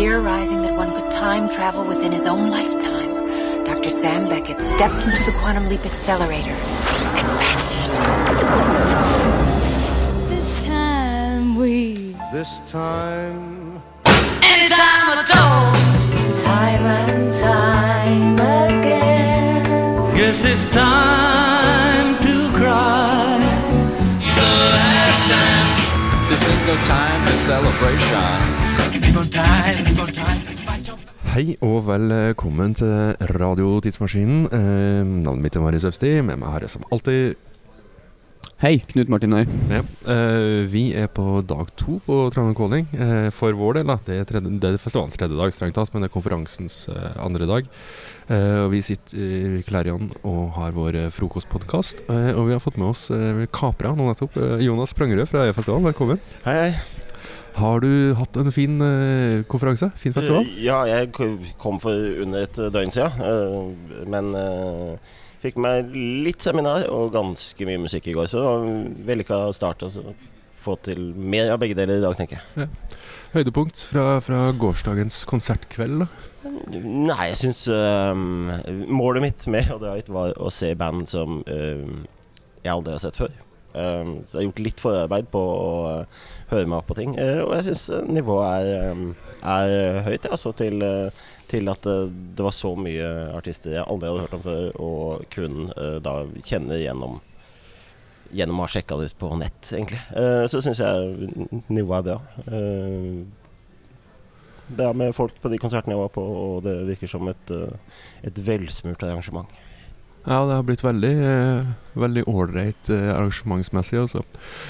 theorizing that one could time travel within his own lifetime, Dr. Sam Beckett stepped into the quantum leap accelerator and vanished. This time we This time, Anytime I told Time and time again Guess it's time to cry. The last time. This is no time for celebration. Hei og velkommen til Radio Tidsmaskinen. Eh, navnet mitt er Marius Øvsti. Med meg har jeg som alltid Hei, Knut Martin her. ja, eh, Vi er på dag to på Trondheim Calling. Eh, for vår del, da. Det er, tredje, det er festivalens tredje dag, strengt tatt, men det er konferansens eh, andre dag. Eh, og vi sitter i Klerion og har vår eh, frokostpodkast. Eh, og vi har fått med oss eh, kapra nå nettopp. Eh, Jonas Prangerød fra E-festivalen, velkommen. Hei, hei. Har du hatt en fin uh, konferanse? Fin festival? Ja, jeg kom for under et døgn siden. Uh, Men uh, fikk meg litt seminar og ganske mye musikk i går. Så vellykka start. Altså. Få til mer av begge deler i dag, tenker jeg. Høydepunkt fra, fra gårsdagens konsertkveld? da? Nei, jeg syns Målet mitt med å dra hit var å se band som eh, jeg aldri har sett før. Um, så jeg har gjort litt forarbeid på å uh, høre meg opp på ting. Uh, og jeg syns nivået er, um, er høyt, altså til, uh, til at eh, det var så mye artister jeg aldri hadde hørt om før, og kun eh, da kjenner gjennom Gjennom å ha sjekka det ut på nett, egentlig. Eh, så syns jeg nivået er bra. Eh, bra med folk på de konsertene jeg var på, og det virker som et, eh, et velsmurt arrangement. Ja, det har blitt veldig eh, Veldig ålreit eh, arrangementsmessig. Altså.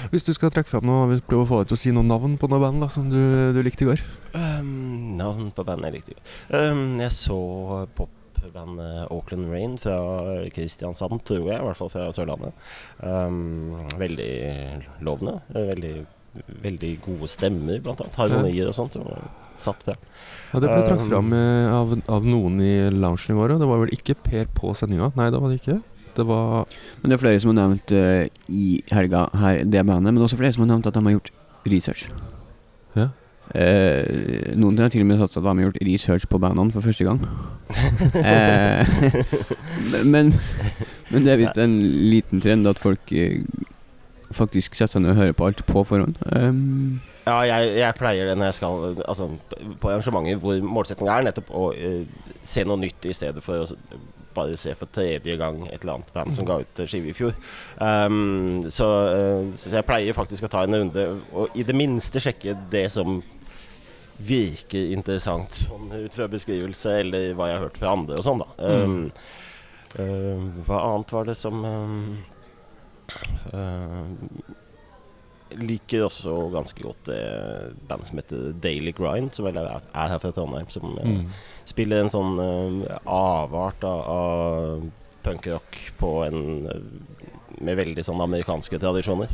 Hvis du skal trekke frem noe, hvis du få deg til å si noen navn på noen band da, som du, du likte i går. Um, navn på bandet jeg likte. i Um, jeg så popbandet Auckland Rain fra Kristiansand, tror jeg. I hvert fall fra Sørlandet. Um, veldig lovende. Veldig, veldig gode stemmer, blant annet. Harmonier og sånt. Og Satt bra. Ja, Det ble trukket Um, fram eh, av, av noen i loungen i går. og Det var vel ikke Per på sendinga? Nei, det var det ikke. Det var Men det er flere som har nevnt uh, i helga her det bandet, men også flere som har nevnt at de har gjort research. Ja. Eh, noen har til og med sagt at de har gjort research på bandene for første gang. eh, men, men det er visst en liten trend at folk eh, faktisk setter seg ned og hører på alt på forhånd. Um, Ja, jeg, jeg pleier det når jeg skal Altså på arrangementer hvor målsettinga er nettopp å uh, se noe nytt i stedet for å bare se for tredje gang et eller annet band som ga ut eh, skive i fjor. Um, så, uh, så jeg pleier faktisk å ta en runde og i det minste sjekke det som virker interessant sånn ut fra beskrivelse eller hva jeg har hørt fra andre og sånn, da. Um, eh, hva annet var det som um, liker også ganske godt det bandet som heter Daily Grind, som vel er, er her fra Trondheim. Som eh, mm. spiller en sånn eh, avart av, av punkrock på en eh, med veldig sånn amerikanske tradisjoner.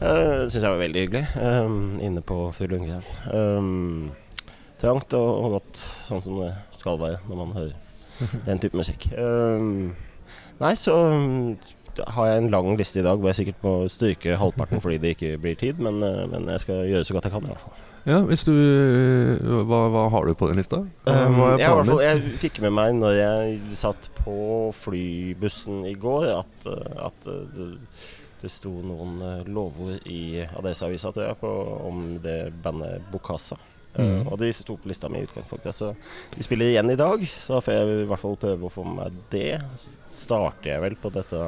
Uh, Syns jeg var veldig hyggelig. Um, inne på Fru Lundgren. Um, trangt og, og godt, sånn som det skal være når man hører den type musikk. Um, nei, så har jeg en lang liste i dag hvor jeg sikkert må stryke halvparten fordi det ikke blir tid, men, eh, men jeg skal gjøre så godt jeg kan. i hvert fall. Ja, hvis du eh, hva, hva har du på den lista? Um, jeg, fall, jeg fikk med meg når jeg satt på flybussen i går, at, uh, at uh, det, det sto noen uh, lovord i Adresseavisa tror jeg, på, om det bandet Bokassa. Uh, Mhm. Og de sto på lista mi i utgangspunktet. Så vi spiller igjen i dag, så får jeg i hvert fall prøve å få med meg det. Starter jeg vel på dette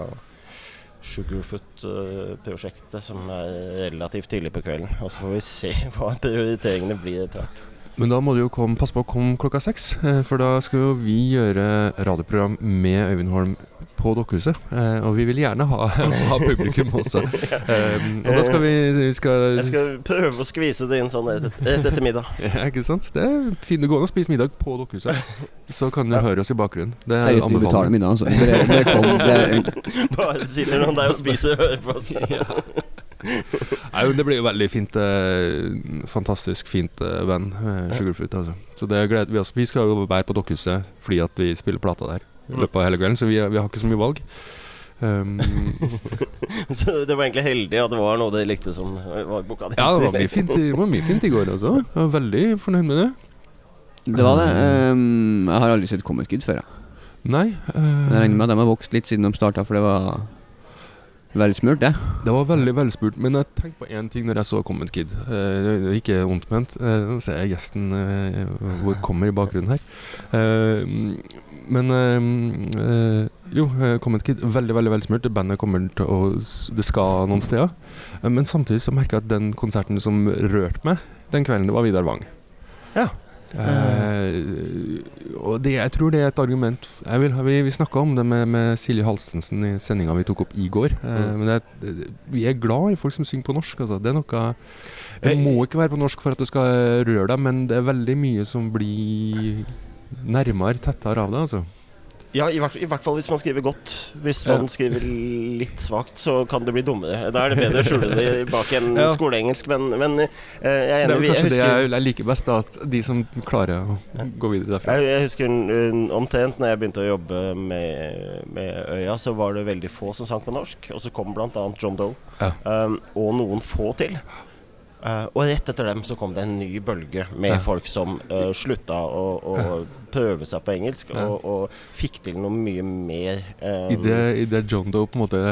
Sugarfoot-prosjektet, som er relativt tidlig på kvelden. Og så får vi se hva prioriteringene blir etter hvert. Men da må du jo komme, passe på å komme klokka seks, eh, for da skal jo vi gjøre radioprogram med Øyvind Holm på Dokkhuset. Eh, og vi vil gjerne ha, ha publikum også. Eh, og da skal vi, vi skal, Jeg skal prøve å skvise det inn sånn rett rett etter middag. Ja, ikke sant? Det er fint. Det går an å spise middag på Dokkhuset. Så kan du høre oss i bakgrunnen. Det er seriøst, vi betaler middag, altså. Dere, dere kom, det, Bare sitter noen der og spiser og hører på. oss Nei, men det blir jo veldig fint. Eh, fantastisk fint eh, band, eh, Sugarfoot. Altså. Så det gleder vi oss. Vi skal jo være på Dokkhuset fordi at vi spiller plata der i løpet av hele kvelden, så vi, vi har ikke så mye valg. Um, så det var egentlig heldig at det var noe de likte som var boka di. ja, det var mye fint, i- det var mye fint i går også. Jeg var veldig fornøyd med det. Det var det. Um, jeg har aldri sett Comet Kid før. Jeg. Nei. uh, Jeg regner med at de har vokst litt siden de starta, for det var velsmurt, det. Det var veldig velspurt, men jeg tenkte på én ting når jeg så Comment Kid. Eh, det er ikke vondt ment. Eh, Nå ser jeg gjesten eh, hvor kommer i bakgrunnen her. Eh, men jo, Comment Kid, veldig veldig velsmurt. Bandet kommer til å Det skal noen steder. Men samtidig så merka jeg at den konserten som rørte meg den kvelden, det var Vidar Wang. Ja. Eh, og det, jeg tror det er et argument jeg vil, Vi, vi snakka om det med, med Silje Halstensen i sendinga vi tok opp i går. Eh, Mm. men det, vi er glad i folk som synger på norsk. Altså. Det er noe Det Eh, må ikke være på norsk for at du skal røre deg, men det er veldig mye som blir nærmere, tettere av det. Altså. Ja, i hvert, i hvert fall hvis man skriver godt. Hvis man skriver litt svakt, så kan det bli dummere. Da er det bedre å skjule det bak en Ja. skoleengelsk, men, men eh, jeg er Det er kanskje Jeg kanskje det jeg, jeg liker best, da, at de som klarer å gå videre derfra. jeg, jeg husker uh, omtrent når jeg begynte å jobbe med, med Øya, så var det veldig få som sang på norsk. Og så kom bl.a. John Doe, Ja. um, og noen få til. Uh, og rett etter dem så kom det en ny bølge med Ja. folk som uh, slutta å, å prøve seg på engelsk, Ja. og, og fikk til noe mye mer. um, I det, I det John Doe på en måte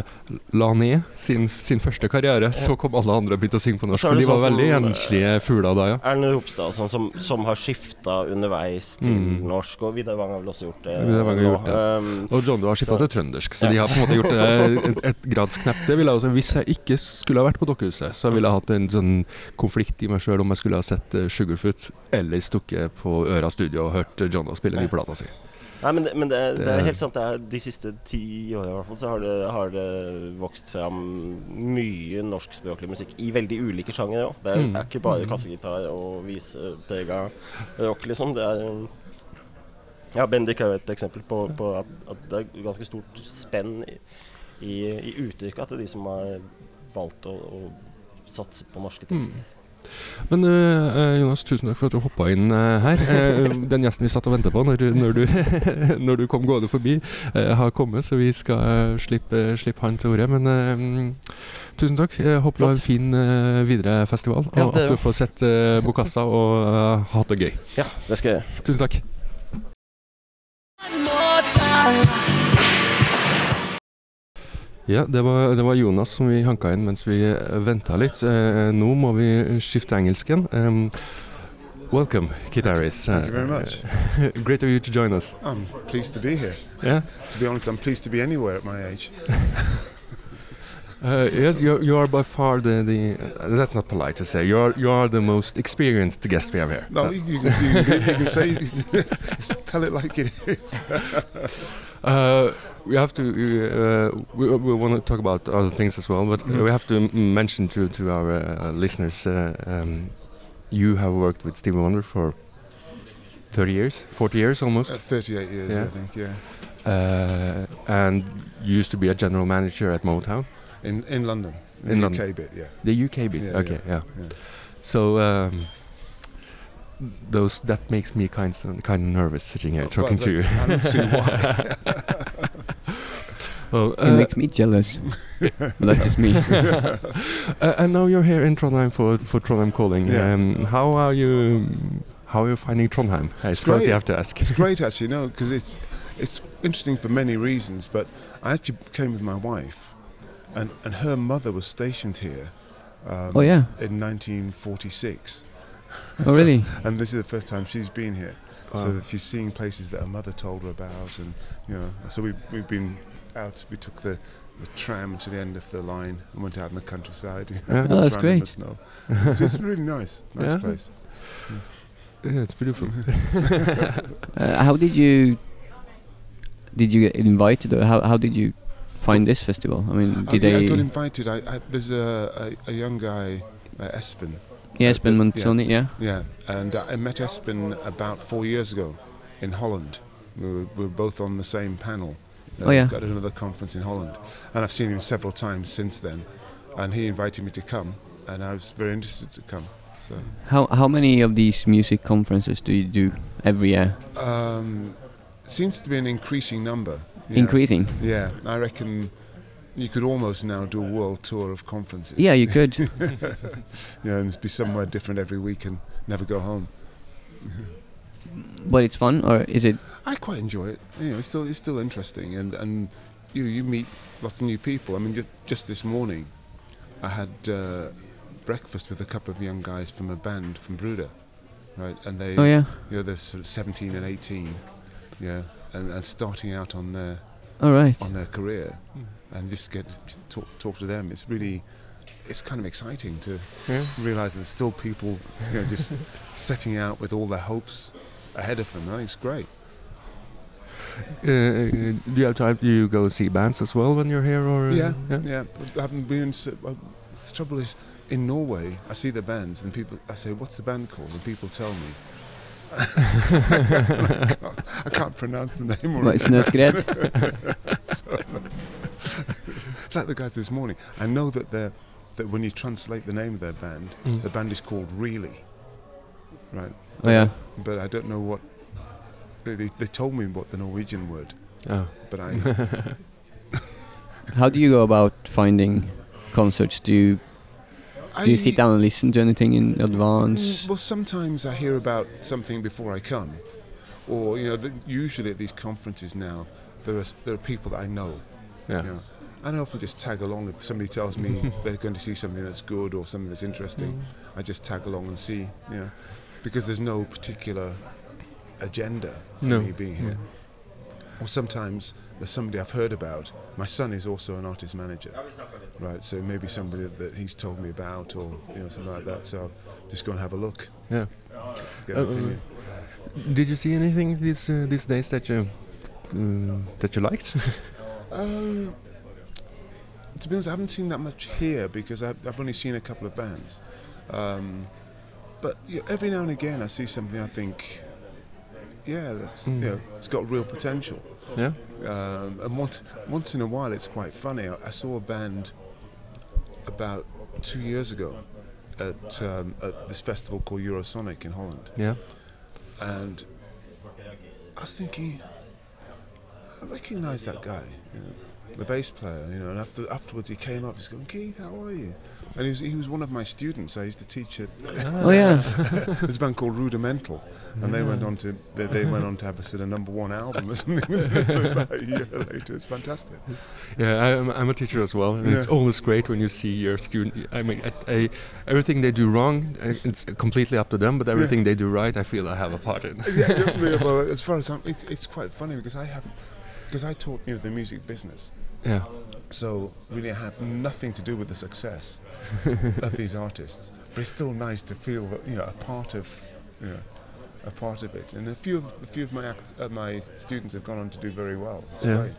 la ned sin, sin første karriere, så kom alle andre og begynte å synge på norsk. Og de var sånn veldig enslige fugler da, ja. Erlend Ropstad sånn, som, som har skifta underveis til Mm. norsk, og Vidar Wang har vel også gjort det. Har gjort det. Um, Og John Doe har skifta til trøndersk, så de har på en måte gjort det et, et gradsknepp. Det ville jeg også, Hvis jeg ikke skulle ha vært på Dokkehuset, så ville jeg hatt en sånn konflikt i meg sjøl om jeg skulle ha sett eh, Sugarfoot eller stukket på Øra Studio og hørt John Doe spille ny plata si. Nei, men, det, men det, det er helt sant. Det er, de siste ti åra i hvert fall så har det, har det vokst fram mye norskspråklig musikk i veldig ulike sjangere òg. Det er, Mm. er ikke bare kassegitar og viseprega rock, liksom. Det er Ja, Bendik er jo et eksempel på, på at, at det er ganske stort spenn i, i, i uttrykket til de som har valgt å, å satse på norske tekster. Men eh, Jonas, tusen takk for at du hoppa inn uh, her. Uh, den gjesten vi satt og venta på når, du- når, du, når du kom gående forbi, har kommet, så vi skal slippe, slippe han til ordet. Men tusen takk. Jeg håper du har en fin videre festival, og Ja, at du får sett uh, Bokassa og hatt det gøy. Ja, det skal jeg gjøre. Tusen takk. Ja, det var, det var Jonas som vi hanka inn mens vi venta litt. Eh, nå må vi skifte engelsken. Um, welcome, Harris. Thank you very much. great of you to join us. I'm pleased to be here. Yeah. To be honest, I'm pleased to be anywhere at my age. Uh, yes, you you are by far the the. Uh, that's not polite to say. You are you are the most experienced guest we have here. No, you, you, can, you, can, you can say, tell it like it is. Uh, we have to. Uh, we we want to talk about other things as well, but Mhm. we have to m- mention to to our uh, listeners. Uh, um, you have worked with Stevie Wonder for 30 years, 40 years almost, Uh, 38 years, Yeah. I think, yeah. uh, and you used to be a general manager at Motown, In in London, In the London. UK bit, yeah. the UK bit. Yeah, okay, yeah. yeah. So. Um, those that makes me kind of, kind of nervous sitting here Well, talking to you. I don't see It uh, makes me jealous. but that's just me. Uh, and now you're here in Trondheim for for Trondheim Calling. Yeah. Um, how are you? How are you finding Trondheim? I suppose great. you have to ask. It's great, actually, no, because it's it's interesting for many reasons. But I actually came with my wife, and and her mother was stationed here. Um, Oh, yeah. In 1946, Oh, really? and this is the first time she's been here. So Wow. that she's seeing places that her mother told her about, and you know, so we we've been out. We took the the tram to the end of the line and went out in the countryside. Yeah. Oh, that's around in great. the snow. It's really nice, nice Yeah. place. Yeah, it's beautiful. Uh, how did you did you get invited, or how how did you find this festival? I mean, Oh, did yeah, I got invited. I, I there's a, a, a young guy, uh, Espen. uh, Ben that- Montoni. Yeah. Yeah, and uh, I met Espen about four years ago in Holland. We were, we were both on the same panel. Oh, yeah. At another conference in Holland, and I've seen him several times since then. And he invited me to come, and I was very interested to come. So How how many of these music conferences do you do every year? um, seems to be an increasing number. know. Increasing. Yeah, I reckon you could almost now do a world tour of conferences. Yeah, you could. Yeah, and be somewhere different every week and never go home. but it's fun, or is it? I quite enjoy it. You know, it's still it's still interesting, and and you you meet lots of new people. I mean, just, just this morning, I had uh, breakfast with a couple of young guys from a band from Bruder, right? And they, Oh yeah. you know, they're sort of 17 and 18, yeah, and, and starting out on their All right. on their career, and just get to talk talk to them. It's really, it's kind of exciting to Yeah. realize that there's still people, you know, just setting out with all their hopes ahead of them. I think it's great. Uh, do you have time? Do you go see bands as well when you're here, or Yeah, yeah? yeah. I haven't been. s- uh, The trouble is, in Norway, I see the bands, and people. I say, "What's the band called?" And people tell me. I, can't, I can't pronounce the name. Or What, Snøskred? so, it's like the guys this morning. I know that they're that when you translate the name of their band, Mm. the band is called Really. Right. Oh yeah. But I don't know what. They, they, they told me what the Norwegian word, Oh. but I. How do you go about finding concerts? Do you do you sit down and listen to anything in Mm, advance? Well, sometimes I hear about something before I come, or you know, the, usually at these conferences now, there are there are people that I know. Yeah. You know, and I often just tag along if somebody tells me they're going to see something that's good or something that's interesting. Mm. I just tag along and see, you know, because there's no particular agenda for No. me being here. Or sometimes there's somebody I've heard about. My son is also an artist manager, right? So maybe somebody that he's told me about, or you know, something like that. So I'll just go and have a look. Yeah. Get Uh, opinion. Did you see anything these uh, these days that you um, that you liked? Um, to be honest, I haven't seen that much here because I've, I've only seen a couple of bands. Um, but you know, every now and again, I see something I think, yeah, that's Mm. you know, it's got real potential. yeah. Um, and once once in a while, it's quite funny. I, I saw a band about two years ago at, um, at this festival called Eurosonic in Holland, Yeah. and I was thinking, I recognise that guy, you know, the bass player, you know. And after afterwards, he came up, he's going, Keith, how are you? And he was he was one of my students. I used to teach at Oh yeah. there's a band called Rudimental, and they went on to they, they went on to have a sort of number one album or something about a year later. It's fantastic. Yeah, I, I'm, I'm a teacher as well, and it's always great when you see your student. I mean, I, I, everything they do wrong, uh, it's completely up to them. But everything they do right, I feel I have a part in. yeah, yeah, yeah, well, as far as I'm, it's, it's quite funny because I haven't because I taught you know the music business, yeah, so really I have nothing to do with the success of these artists. But it's still nice to feel that, you know a part of you know a part of it. And a few of a few of my act, uh, my students have gone on to do very well. It's Yeah. great.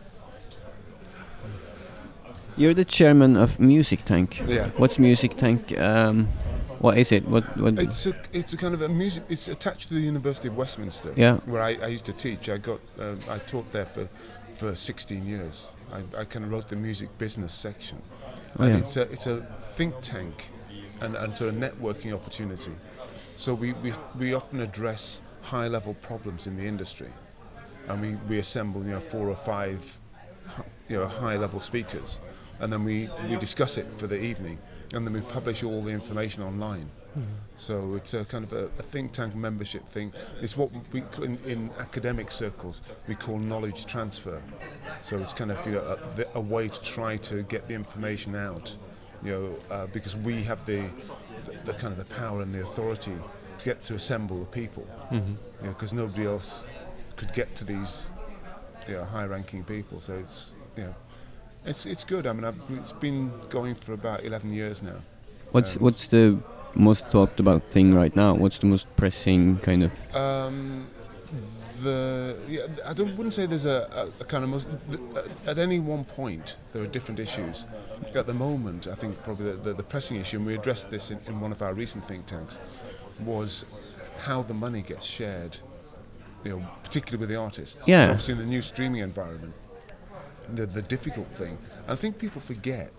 You're the chairman of MusicTank. Yeah. What's MusicTank? Um, what is it? What? What? It's a it's a kind of a music. It's attached to the University of Westminster. Yeah. Where I, I used to teach. I got uh, I taught there for for 16 years. I, I kind of wrote the music business section. Oh, and yeah. it's a it's a think tank, and, and sort of networking opportunity. So we, we we often address high level problems in the industry, and we, we assemble you know four or five you know high level speakers, and then we, we discuss it for the evening, and then we publish all the information online. So it's a kind of a, a think tank membership thing. It's what we in, in academic circles we call knowledge transfer. So it's kind of you know, a, a way to try to get the information out, you know, uh, because we have the, the kind of the power and the authority to get to assemble the people, you know, because nobody else could get to these, you know, high-ranking people. So it's you know, it's it's good. I mean, I've, it's been going for about 11 years now. What's um, what's the most talked about thing right now? What's the most pressing kind of? Um, the yeah, I don't wouldn't say there's a, a, a kind of most th- uh, at any one point there are different issues. At the moment, I think probably the, the, the pressing issue, and we addressed this in, in one of our recent think tanks, was how the money gets shared. You know, particularly with the artists. Yeah. Obviously, in the new streaming environment, the the difficult thing. I think people forget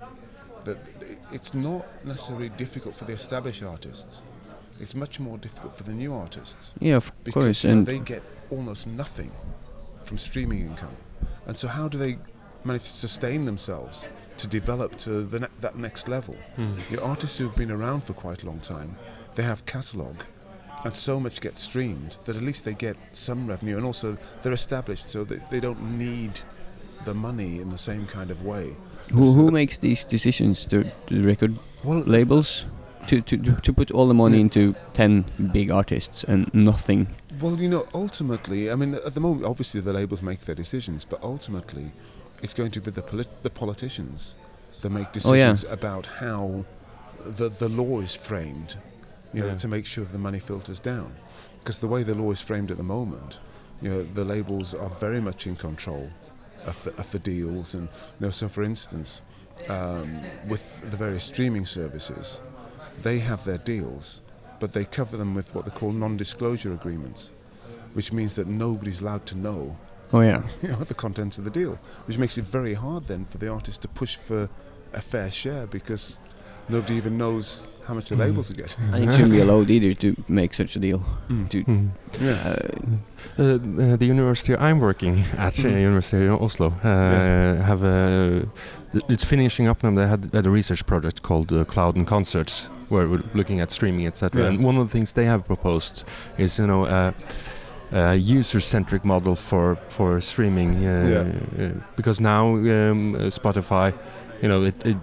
that it's not necessarily difficult for the established artists. It's much more difficult for the new artists Yeah, of because course. you know, And they get almost nothing from streaming income. And so, how do they manage to sustain themselves to develop to the ne- that next level? Hmm. You know, artists who've been around for quite a long time, they have catalogue, and so much gets streamed that at least they get some revenue, and also they're established, so they, they don't need the money in the same kind of way. Who who makes these decisions? The, the record Well, labels to, to to put all the money into ten big artists and nothing. Well, you know, ultimately, I mean, at the moment, obviously the labels make their decisions, but ultimately, it's going to be the polit- the politicians that make Oh, yeah. decisions about how the the law is framed, you know, to make sure the money filters down. Because the way the law is framed at the moment, you know, the labels are very much in control of the, of the deals, and you know, so for instance, um, with the various streaming services, they have their deals, but they cover them with what they call non-disclosure agreements, which means that nobody's allowed to know, Oh yeah. you know, the contents of the deal, which makes it very hard then for the artist to push for a fair share because nobody even knows how much the labels are getting. I think shouldn't be allowed either to make such a deal. Mm. To, Mm. Yeah. uh, Uh, uh, the university I'm working at, uh, Mhm. University of Oslo, uh, Yeah. have a. It's finishing up now. They had, had a research project called uh, Clouds and Concerts, where we're looking at streaming, etc. Yeah. And one of the things they have proposed is, you know, a, a user-centric model for for streaming. Uh, Yeah. uh, because now um, uh, Spotify, you know, it, it, it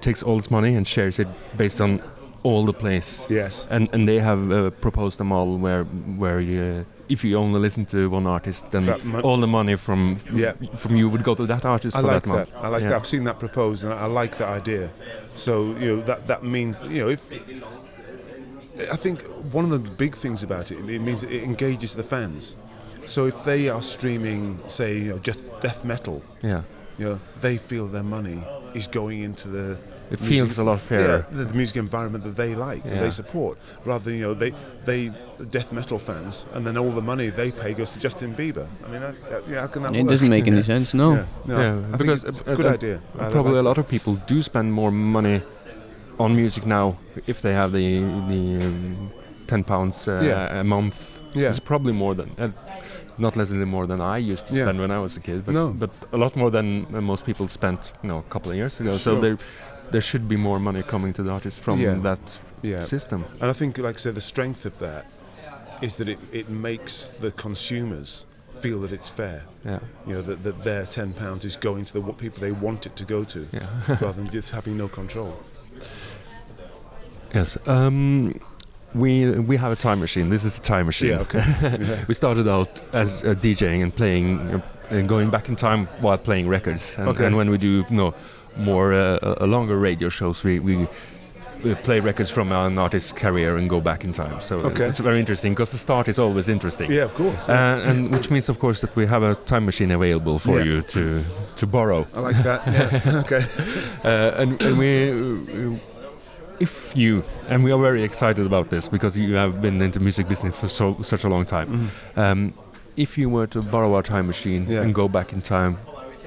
takes all its money and shares it based on all the plays. Yes. And and they have uh, proposed a model where where you, if you only listen to one artist, then all the money from Yeah. from you would go to that artist I for like that month. that. I like Yeah. that. I've seen that proposed, and I like that idea. So you know that that means you know if I think one of the big things about it, it means it engages the fans. So if they are streaming, say, you know, just death metal, Yeah, you know, they feel their money is going into the it music- feels a lot fairer. Yeah, the, the music environment that they like, that they support, rather than you know they they death metal fans, and then all the money they pay goes to Justin Bieber. I mean, that, that, yeah, how can that it work? doesn't make any sense. No. Yeah, no, yeah, I think because it's uh, a good uh, idea. Probably like a lot of people do spend more money on music now if they have the the um, ten pounds uh, Yeah. a month. Yeah. It's probably more than. Uh, not less than more than I used to Yeah. spend when I was a kid, but No. but a lot more than uh, most people spent, you know, a couple of years ago. So there, there should be more money coming to the artists from Yeah. that Yeah, system. and I think, like I said, the strength of that is that it, it makes the consumers feel that it's fair. Yeah, You know that, that their ten pounds is going to the what people they want it to go to, yeah. rather than just having no control. yes. Um, we we have a time machine. This is a time machine. Yeah, okay. yeah. we started out as uh, DJing and playing, uh, and going back in time while playing records. And, Okay. and when we do, you know, more uh, uh, longer radio shows, we, we play records from an artist's career and go back in time. So Okay. it's very interesting because the start is always interesting. yeah, of course. Uh, and which means, of course, that we have a time machine available for Yeah. you to to borrow. I like that. Yeah. okay. Uh, and, and we, uh, if you, and we are very excited about this because you have been into music business for so such a long time. Um, if you were to borrow our time machine Yeah. and go back in time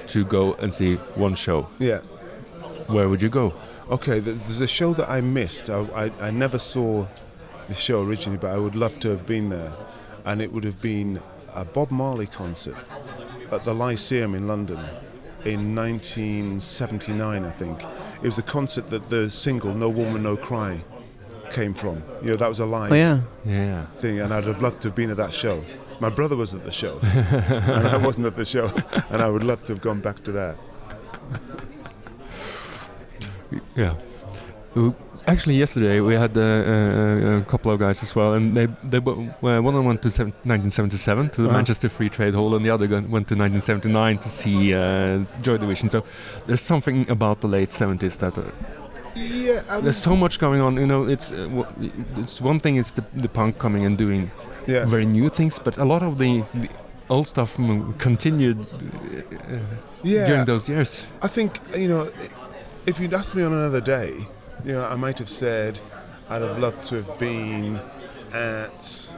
to go and see one show, Yeah. where would you go? Okay, there's a show that I missed. I, I, I never saw the show originally, but I would love to have been there. And it would have been a Bob Marley concert at the Lyceum in London in 1979, I think. It was the concert that the single No Woman No Cry came from. You know, that was a live Oh yeah. Yeah. thing, and I'd have loved to have been at that show. My brother was at the show, and I wasn't at the show, and I would love to have gone back to that. Yeah. Uh, Actually, yesterday we had uh, uh, a couple of guys as well, and they they bo- well, one of them went to seven, 1977 to the Uh-huh. Manchester Free Trade Hall, and the other went to 1979 to see uh, Joy Division. So there's something about the late 70s that uh, Yeah, um, there's so much going on. You know, it's uh, w- it's one thing is the, the punk coming and doing yeah. very new things, but a lot of the, the old stuff continued uh, yeah. during those years. I think you know, if you'd asked me on another day, you know, I might have said I'd have loved to have been at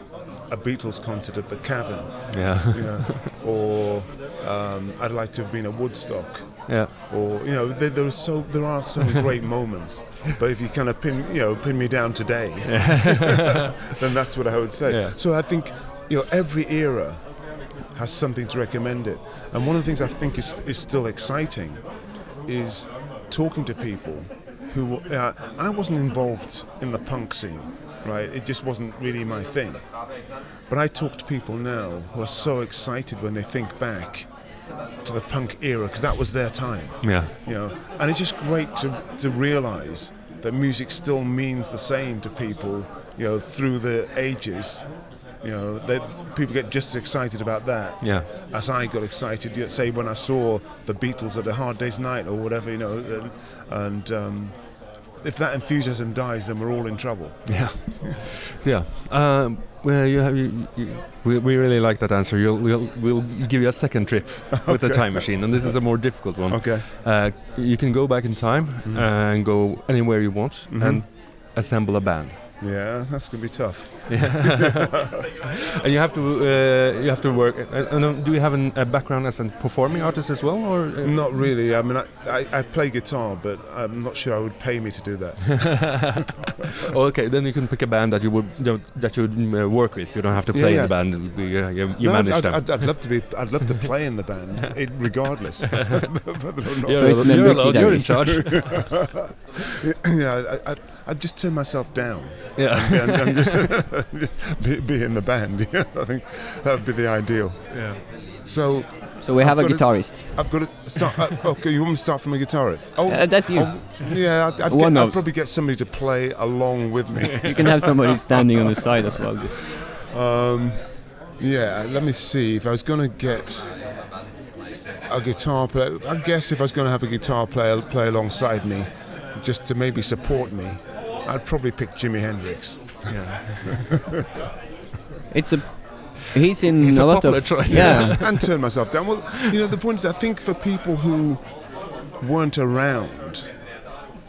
a Beatles concert at the Cavern, Yeah, you know, or um, I'd like to have been at Woodstock, yeah, or you know, there, there are so there are some great moments. But if you kind of pin, you know, pin me down today, then that's what I would say. Yeah. So I think, you know, every era has something to recommend it. And one of the things I think is, is still exciting is talking to people who uh, I wasn't involved in the punk scene, right? It just wasn't really my thing. But I talk to people now who are so excited when they think back to the punk era because that was their time, Yeah. you know. And it's just great to to realize that music still means the same to people, you know, through the ages. You know, that people get just as excited about that Yeah. as I got excited, you know, say when I saw the Beatles at a Hard Day's Night or whatever, you know, and, and um, if that enthusiasm dies, then we're all in trouble. Yeah. yeah. Um, well, you have, you, you, we, we really like that answer. You'll, we'll, we'll give you a second trip with the time machine, and this is a more difficult one. Okay. Uh, you can go back in time and go anywhere you want Mhm. and assemble a band. Yeah, that's gonna be tough. Yeah. and you have to uh, you have to work. Uh, uh, do you have an, a background as a performing artist as well, or uh, Not really. I mean, I, I, I play guitar, but I'm not sure I would pay me to do that. Oh, okay, then you can pick a band that you would you know, that you would uh, work with. You don't have to play yeah. in the band. You, you, you No, manage I'd, them. I'd, I'd love to be. I'd love to play in the band, it, regardless. But I'm not- You're, First you're allowed. You're in guitarist. yeah, I, I, I'd, I'd just turn myself down yeah. and, and just be, be in the band. Yeah, I think that would be the ideal. yeah. So So we have a I've got guitarist. I've got to start. Uh, okay, you want me to start from a guitarist? Oh, Uh, that's you. oh, yeah, I'd, I'd, get, I'd probably get somebody to play along with me. You can have somebody standing on the side as well. Um, yeah, let me see. If I was going to get a guitar player, I guess if I was going to have a guitar player play alongside me, just to maybe support me, I'd probably pick Jimi Hendrix. Yeah. It's a. He's in He's a a lot popular of. choice. Yeah. and turn myself down. Well, you know, the point is, I think for people who weren't around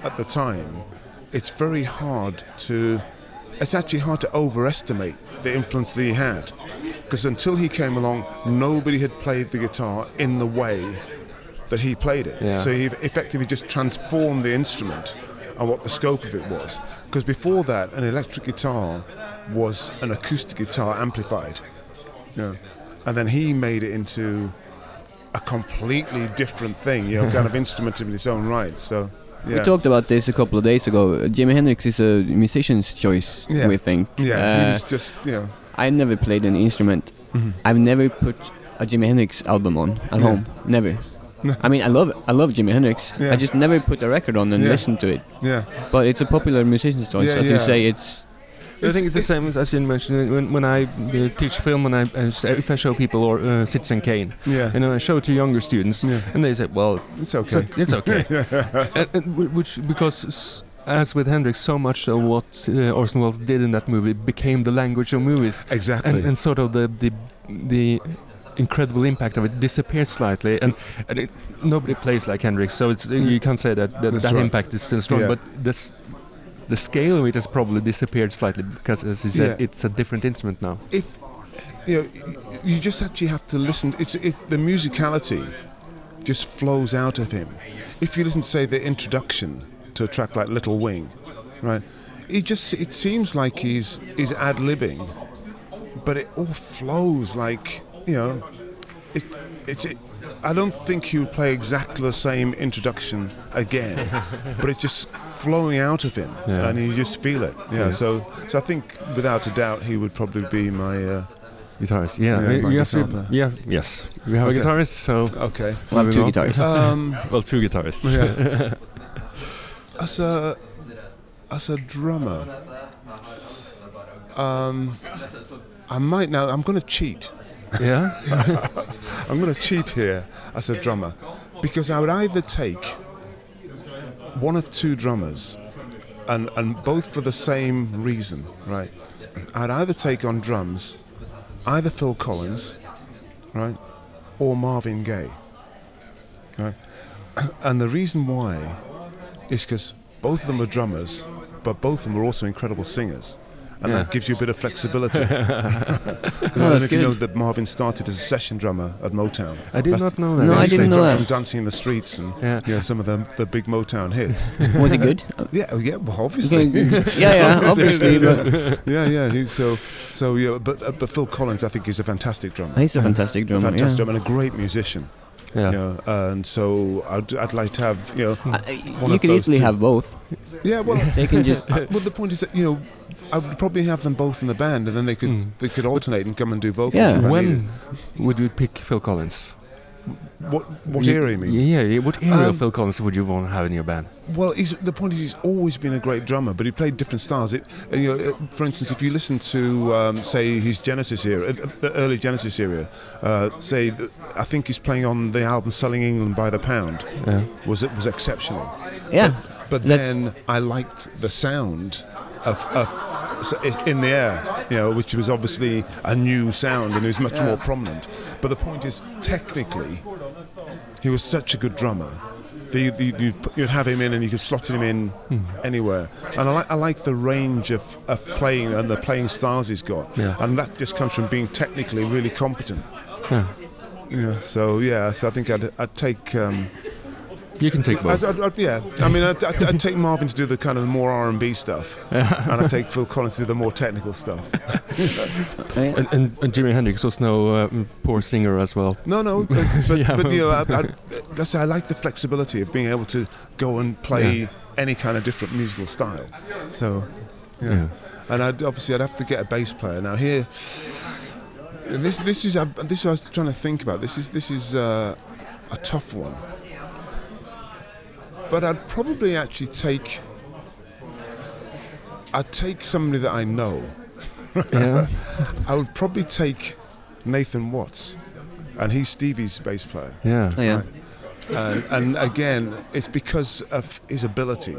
at the time, it's very hard to. It's actually hard to overestimate the influence that he had, because until he came along, nobody had played the guitar in the way that he played it. Yeah. So he effectively just transformed the instrument and what the scope of it was. Because before that, an electric guitar was an acoustic guitar amplified. Yeah. And then he made it into a completely different thing, you know, kind of instrument in its own right. So, yeah. We talked about this a couple of days ago. Uh, Jimi Hendrix is a musician's choice, Yeah. we think. yeah, he Uh, was just, you know, I never played an instrument. I've never put a Jimi Hendrix album on at Yeah. home. Never. I mean, I love I love Jimi Hendrix. Yeah. I just never put a record on and Yeah. listen to it. yeah. But it's a popular musician's choice, Yeah, as you say. It's I think it's the same as, as you mentioned when, when I uh, teach film and I, I s- if I show people or uh, Citizen Kane, Yeah. you know, I show it to younger students, Yeah. and they say, "Well, It's it's, okay. o- it's okay," and, and wh- which because as with Hendrix, so much of what uh, Orson Welles did in that movie became the language of movies, Exactly. and, and sort of the the the incredible impact of it disappeared slightly, and, and it, nobody plays like Hendrix, so it's you mm. can't say that that, that right. impact is still strong, Yeah. but this. The scale of it has probably disappeared slightly because, as you said, Yeah. it's a different instrument now. if you know, you just actually have to listen. It's it, the musicality just flows out of him. If you listen to say the introduction to a track like Little Wing, right? It just it seems like he's he's ad libbing, but it all flows like you know. It's it's. It, I don't think he would play exactly the same introduction again, but it's just flowing out of him, Yeah. and you just feel it. Yeah. So, so I think without a doubt he would probably be my. Uh, Guitarist, yeah. Yeah, you- my you have to, yeah, yes. We have Okay. a guitarist, so okay. we have two on. guitarists. Um, well, two guitarists. yeah. as a as a drummer, um, I might now. I'm going to cheat. Yeah. I'm going to cheat here as a drummer because I would either take one of two drummers, and and both for the same reason, right? I'd either take on drums, either Phil Collins, right, or Marvin Gaye, right. And the reason why is because both of them are drummers, but both of them are also incredible singers. And Yeah. that gives you a bit of flexibility. Because I don't know if you know that Marvin started as a session drummer at Motown. I did That's- not know that. No, I They didn't know that. From Dancing in the Streets and Yeah. you know, some of the, the big Motown hits. Was he good? Yeah, oh, yeah, well, obviously. yeah, yeah, obviously. But yeah, yeah. He, so, so yeah. But uh, but Phil Collins, I think, is a fantastic drummer. he's a fantastic a drummer. fantastic yeah. drummer and a great musician. Yeah. You know, and so I'd, I'd like to have you know. Uh, one you of could those easily two. have both. Yeah, well, They can just. I- well, the point is that you know, I would probably have them both in the band, and then they could Mm. they could alternate and come and do vocals. Yeah. if I. When would you pick Phil Collins? What what You- era you mean? Yeah, yeah. What era Um, of Phil Collins would you want to have in your band? Well, he's, the point is he's always been a great drummer, but he played different styles. It, uh, you know, uh, for instance, if you listen to um, say his Genesis era, uh, the early Genesis era, uh, say I think he's playing on the album "Selling England by the Pound" Yeah. was it was exceptional. Yeah. But That's- then I liked the sound of, of s- i- in the air, you know, which was obviously a new sound and it was much more prominent. But the point is, technically, he was such a good drummer. The, the, you'd, you'd have him in and you could slot him in anywhere. And I like, I like the range of, of playing and the playing styles he's got. Yeah. And that just comes from being technically really competent. Yeah. Yeah, so yeah, so I think I'd, I'd take um, You can take both. I'd, I'd, I'd, yeah, I mean, I'd, I'd, I'd take Marvin to do the kind of more R and B stuff, and I'd take Phil Collins to do the more technical stuff. Uh, And, and, and Jimi Hendrix was no uh, poor singer as well. No, no, but, but, Yeah. but you know, I, I, that's I like the flexibility of being able to go and play Yeah. any kind of different musical style. So, yeah. Yeah. and I'd obviously I'd have to get a bass player now here. This this is I've- this I was trying to think about. This is this is uh, a tough one, but I'd probably actually take. I'd take somebody that I know. Yeah. I would probably take Nathan Watts, and he's Stevie's bass player. Yeah. yeah. Uh, and again, it's because of his ability.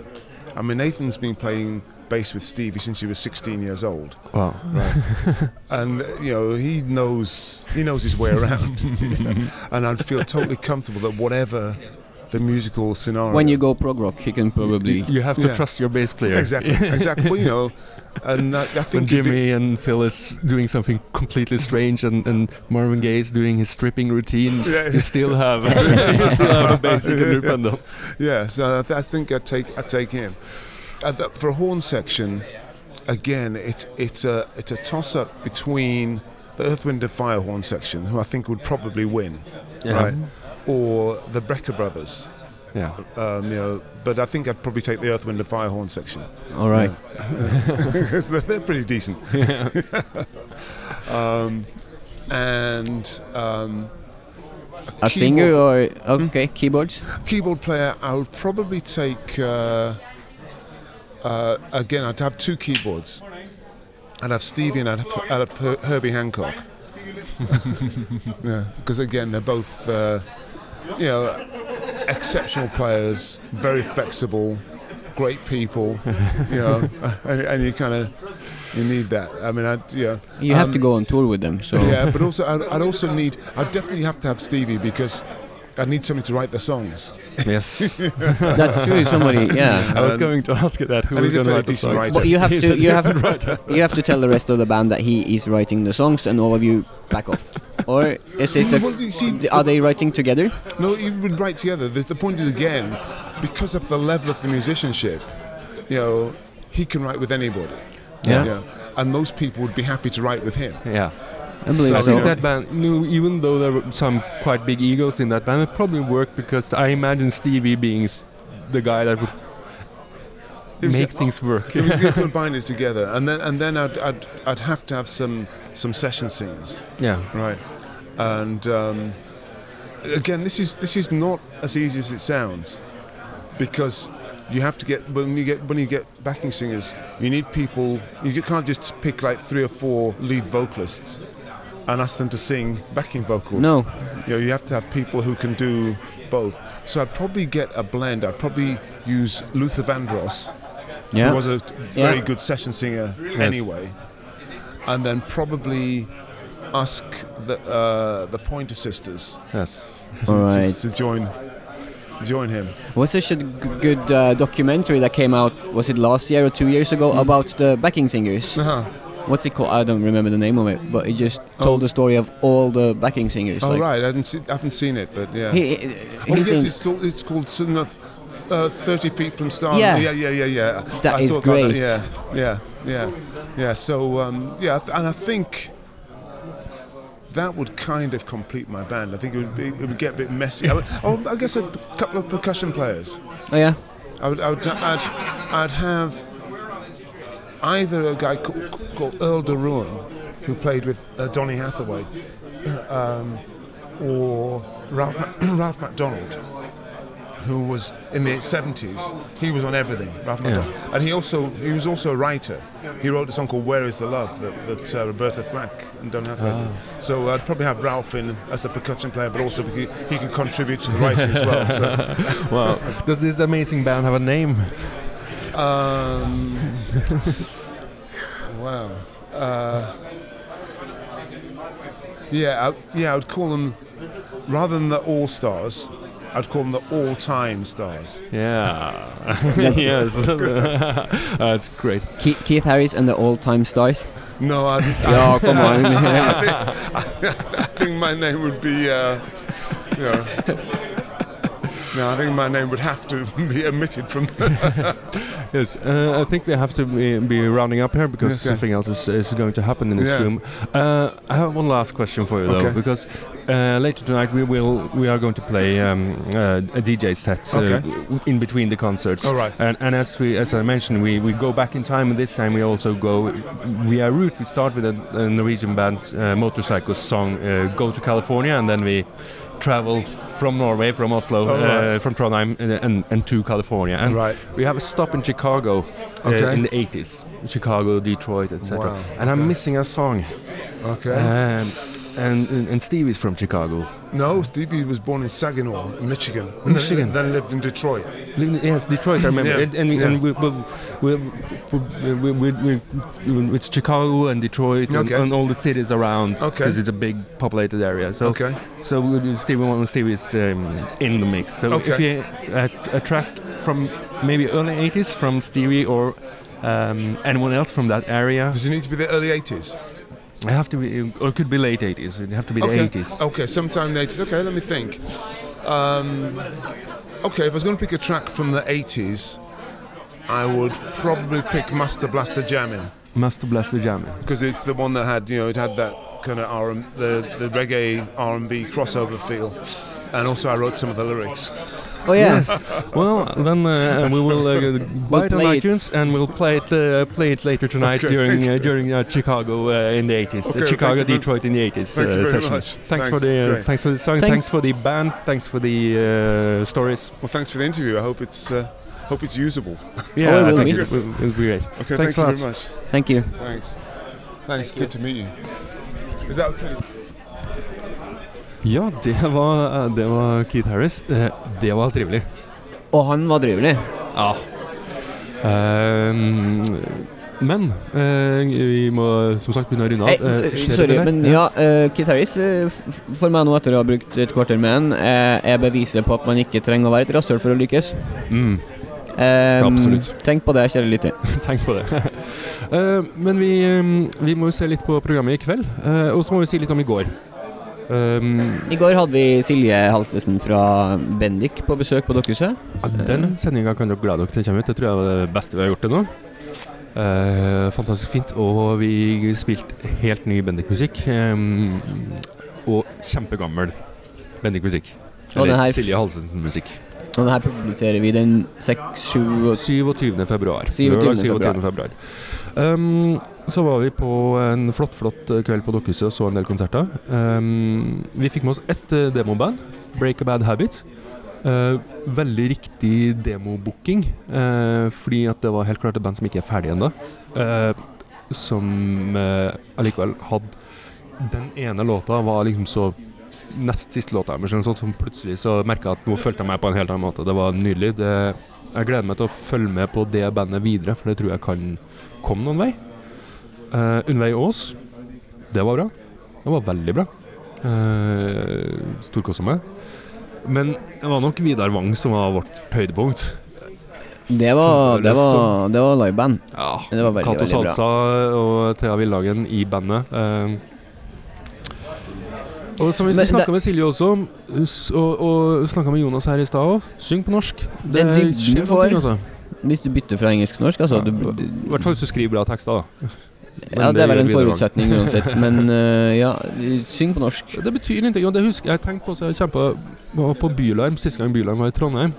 I mean, Nathan's been playing bass with Stevie since he was 16 years old, Wow. Right. and you know he knows he knows his way around. and I'd feel totally comfortable that whatever the musical scenario, When you go prog rock, he can probably. You have to Yeah. trust your bass player. exactly, exactly, well, you know, and I, I think it'd be- Jimi and Phyllis doing something completely strange, and, and Marvin Gaye is doing his stripping routine, Yeah. you still have you still have a bass you can depend on. Yeah, so I, th- I think I'd take I'd take him. Uh, th- for a horn section, again, it's it's a it's a toss up between the Earth, Wind and Fire horn section, who I think would probably win, Yeah. right, or the Brecker brothers. Yeah. Um, you know, but I think I'd probably take the Earth, Wind and Fire horn section All right. because they're, they're pretty decent. um, and um, A singer or okay, keyboards. keyboard player, I would probably take. Uh, uh, again, I'd have two keyboards. I'd have Stevie and I'd have, I'd have Her- Herbie Hancock. yeah, because again, they're both, uh, you know, exceptional players, very flexible, great people. You know, and, and you kind of you need that. I mean, I'd, yeah. You have um, to go on tour with them, so yeah, but also I'd, I'd also need. I'd definitely have to have Stevie because I need somebody to write the songs. Yes. that's true. Somebody, yeah. I was going to ask you that. Who and is he's a going to write the songs? writer. But you have He's to you have decent you have to tell the rest of the band that he is writing the songs, and all of you back off. Or is it? Well, see- A, are they writing together? No, you would write together. The, the point is again, because of the level of the musicianship, you know, he can write with anybody. Yeah. And most people would be happy to write with him. Yeah. I So I think that band, you know, even though there were some quite big egos in that band, it probably worked because I imagine Stevie being the guy that would make a- things work. It was going to bind it together, and then and then I'd, I'd I'd have to have some some session singers, yeah. right? And um, again, this is this is not as easy as it sounds, because you have to get when you get when you get backing singers, you need people. You can't just pick like three or four lead vocalists and ask them to sing backing vocals. No. you know, you have to have people who can do both. So I'd probably get a blend. I'd probably use Luther Vandross, Yeah. who was a very Yeah. good session singer anyway, and then probably ask the uh, the Pointer Sisters Yes. to, All to- to join join him. Was such a good uh, documentary that came out? Was it last year or two years ago about the backing singers? Uh-huh. What's it called? I don't remember the name of it, but it just told Oh. the story of all the backing singers. Oh like, right, I haven't, see, I haven't seen it, but yeah. He, he- oh yes, it's, called, it's called uh, Thirty Feet from Stars. Yeah. yeah, yeah, yeah. yeah. That I is about that, great. Yeah, yeah, yeah, yeah. So um, yeah, and I think that would kind of complete my band. I think it would, be, it would get a bit messy. I, would, oh, I guess a couple of percussion players. Oh yeah. I would, I would, I'd, I'd have either a guy ca- called Earl DeRouen, who played with uh, Donny Hathaway, um, or Ralph, Ralph MacDonald, who was in the 70s. He was on everything, Ralph Yeah. MacDonald. And he also he was also a writer. He wrote a song called "Where Is the Love" that, that uh, Roberta Flack and Donny Hathaway. Did. So I'd probably have Ralph in as a percussion player, but also he, he could contribute to the writing as well. So. Wow. Does this amazing band have a name? Um, wow. Uh, yeah, I, yeah, I would call them rather than the All Stars. I'd call them the All-Time Stars. Yeah. That's yes. That's great. Ke- Keith Harris and the All Time Stars. No, I, Ja, come on. I think my name would be, uh, you know, no, I think my name would have to be omitted from. Yes, uh, I think we have to be, be rounding up here because Okay. something else is, is going to happen in this Yeah. room. Uh, I have one last question for you though, Okay. because uh, later tonight we will we are going to play um, uh, a DJ set uh, Okay. in between the concerts. All right. And, and as we as I mentioned, we, we go back in time, and this time we also go via route. We start with a, a Norwegian band, uh, Motorpsycho song uh, "Go to California," and then we travel from Norway, from Oslo, All right. uh, from Trondheim, and, and, and to California. And Right. we have a stop in Chicago uh, in the 80s. Chicago, Detroit, etc. Wow, And I'm missing a song. Okay. Um, and, and is from Chicago. no, Stevie was born in Saginaw, Michigan. Michigan. Then lived in Detroit. Yes, Detroit. I remember. Yeah, And, and, yeah. and we, we, we, we, we, we, it's Chicago and Detroit and, Okay. and all the cities around Okay. because it's a big populated area. So Okay. so we- Steve we- Steve is um, in the mix. So if you a, a track from maybe early 80s from Stevie or um, anyone else from that area, Does it need to be the early 80s? I have to be, or it could be late 80s. It have to be the okay. 80s. Okay, sometime the 80s. Okay, let me think. Um, okay, if I was going to pick a track from the 80s, I would probably pick Master Blaster Jammin' Master Blaster Jam. because it's the one that had, you know, it had that kind of R the the reggae R&B crossover feel, and also I wrote some of the lyrics. Oh yeah. Yes. well, then uh, we will uh, buy it on play it. iTunes and we'll play it uh, play it later tonight Okay, during uh, during uh, Chicago uh, in the 80s. Okay, uh, Chicago, thank you very- Detroit in the 80s Thank you uh, very session. much. Thanks, for the uh, thanks for the song. Thank- thanks for the band. Thanks for the uh, stories. Well, thanks for the interview. I hope it's uh, hope it's usable. Yeah, it I will think be. it will be great. Okay, Thanks thank you very much. Thank you. Thanks. Thanks. Good to meet you. Is that okay? Ja, det var, det var Keith Harris. Eh, Det var trivelig. Og han var trivelig. Ja. Ehm, men uh, vi må som sagt begynne å runde av. Hey, uh, sorry, men ja, uh, Keith Harris eh, for meg nå etter å ha brukt et kvarter med han, eh, er beviset på at man ikke trenger å være et rasshøl for å lykkes. Mm. Eh, Absolutt. Tenk på det, kjære lytter. Tenk på det. Eh, men vi, eh, vi må jo se litt på programmet i kveld, eh, og så må vi si litt om i går. Um, I går hadde vi Silje Halstesen fra Bendik på besøk på Dokkhuset. ja, den sendinga kan dere glede dere til kommer ut. Det tror jeg var det beste vi har gjort til nå. Uh, fantastisk fint. Og vi spilte helt ny Bendik-musikk. og kjempegammel Bendik-musikk. Eller Silje Halsensen-musikk. Og den her publiserer vi den 6-7 27. februar. 27. Lørdag 27. februar. Um, så var vi på en flott flott kveld på Dokkhuset og så en del konserter. Um, vi fikk med oss ett eh, demoband, Break a Bad Habit. Uh, veldig riktig demobooking, uh, fordi at det var helt klart et band som ikke er ferdig ennå. Uh, som allikevel hadde Den ene låta var liksom så nest siste låta men sånn som plutselig så merka jeg at nå følte jeg meg på en helt annen måte. Det var nydelig. Det, jeg gleder meg til å følge med på det bandet videre, for det tror jeg kan komme noen vei. Uh, Unnvei Aas, det var bra. Det var veldig bra. Uh, Storkosa meg. Men det var nok Vidar Wang som var vårt høydepunkt. Det var, det var, det var liveband. Ja, Det var veldig, Kato veldig bra. Salsa og Thea Villagen i bandet. Eh, og som vi snakka med Silje også og, og snakka med Jonas her i stad òg, syng på norsk. Det Den dybden du får. altså. Hvis du bytter fra engelsk til norsk, altså. Ja, Du, I hvert fall hvis du skriver bra tekster, da. Men Ja, det er vel en forutsetning uansett. Men uh, ja, syng på norsk. Det betyr ingenting. Og det husker jeg tenkte på så jeg kjempa på Bylarm siste gang Bylarm var i Trondheim.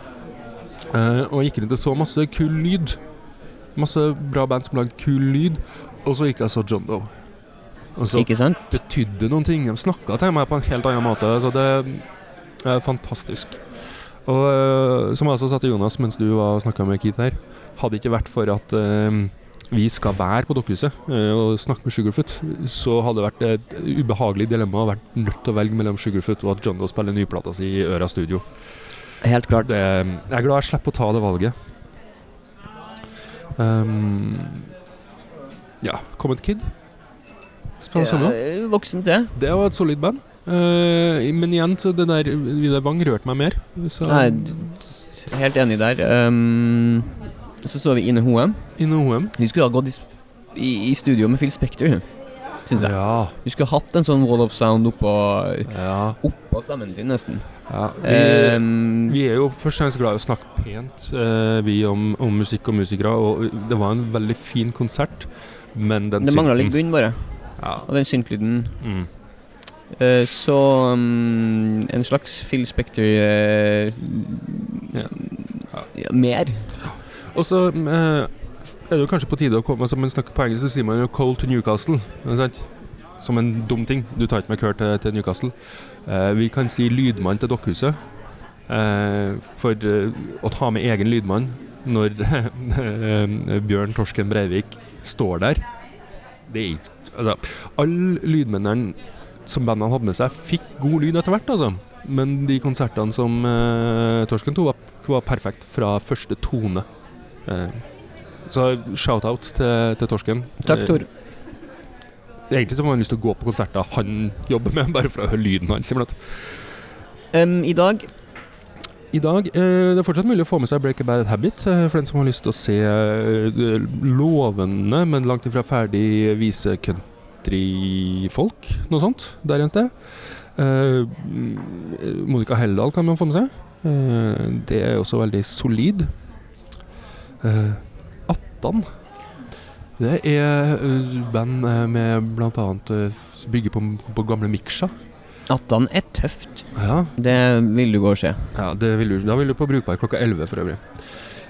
Uh, og gikk rundt og så masse kul lyd. Masse bra band som lagde kul lyd. Og så gikk jeg og så John Doe. Og så Ikke sant? betydde noen ting. De snakka til meg på en helt annen måte. Så det er fantastisk. Og uh, som jeg også sa til Jonas mens du var snakka med Keith her, hadde det ikke vært for at uh, vi skal være på Dokkhuset uh, og snakke med Sugarfoot, så hadde det vært et ubehagelig dilemma å vært nødt til å velge mellom Sugarfoot og at John Doe spiller nyplata si i Øra Studio. Helt klart. Det, jeg er glad jeg slipper å ta det valget. Um, ja, Comment Kid. Sammen. Ja, voksent, det. Det var et solid band. Uh, men igjen, så det der Vidar Wang rørte meg mer. Så, Nei, helt enig der. Um, så så vi Ine Hoem. Ine Hoem. Hun skulle ha gått i, i, i studio med Phil Spector, syns jeg. Ja. Hun skulle hatt en sånn wall of sound oppå, ja, oppå stemmen sin, nesten. ja. Vi, Um, vi er jo først og fremst glad i å snakke pent, uh, vi om, om musikk og musikere. Og det var en veldig fin konsert, men den det mangla litt bunn, bare. Ja. Og den syntlyden. Mm. Uh, så um, en slags Phil Spector uh, Ja. ja, Mer. Og så eh, er det jo kanskje på tide å komme Som Man snakker på engelsk, så sier man jo 'cold to Newcastle'. Sant? Som en dum ting. Du tar ikke med Kurt til, til Newcastle. Uh, vi kan si lydmann til Dokkhuset. For å ta med egen lydmann når Bjørn Torsken Breivik står der Det er ikke Altså, alle lydmennene som bandene hadde med seg, fikk god lyd etter hvert, altså. Men de konsertene som eh, Torsken tok, var, var perfekt fra første tone. Eh, så shout-out til, til Torsken. Takk, Eh, Tor. Egentlig så får man lyst til å gå på konserter han jobber med, bare for å høre lyden hans. Um, I dag I dag eh, det er fortsatt mulig å få med seg Break a Bad Habit eh, for den som har lyst til å se eh, lovende, men langt ifra ferdig vise countryfolk. Noe sånt der en sted. Mm, Monica Helldal kan man få med seg. Det er også veldig solid. Attan. Det er band med bl.a. Bygger på, på gamle Miksha. Attan er tøft. Ja, Det vil du gå og se. ja, det vil du, da vil du på Brukbar klokka 11 for øvrig.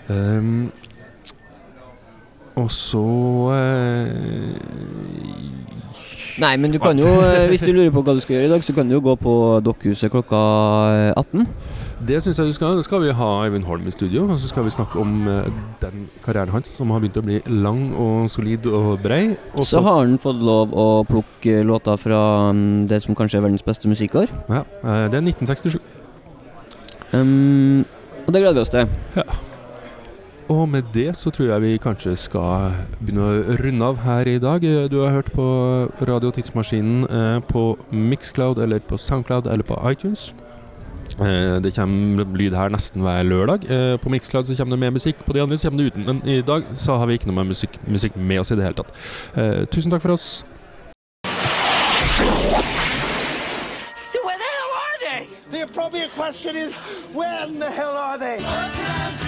Um, og så uh, Nei, men du kan jo, eh, hvis du lurer på hva du skal gjøre i dag, så kan du jo gå på Dokkhuset klokka 18. Det syns jeg du skal. Da skal vi ha Eivind Holm i studio, og så skal vi snakke om eh, den karrieren hans som har begynt å bli lang og solid og brei. Og Så har han fått lov å plukke låter fra mm, det som kanskje er verdens beste musikkår. ja, eh, Det er 1967. Um, og det gleder vi oss til. Og med det så tror jeg vi kanskje skal begynne å runde av her i dag. Eh, Du har hørt på Radio Tidsmaskinen eh, på Mixcloud eller på Soundcloud eller på iTunes. Eh, det kommer lyd her nesten hver lørdag. Eh, på Mixcloud så kommer det med musikk, på de andre så kommer det uten. Men i dag så har vi ikke noe med musikk, musikk med oss i det hele tatt. Eh, tusen takk for oss. Where the hell are they? The appropriate question is, when the hell are they?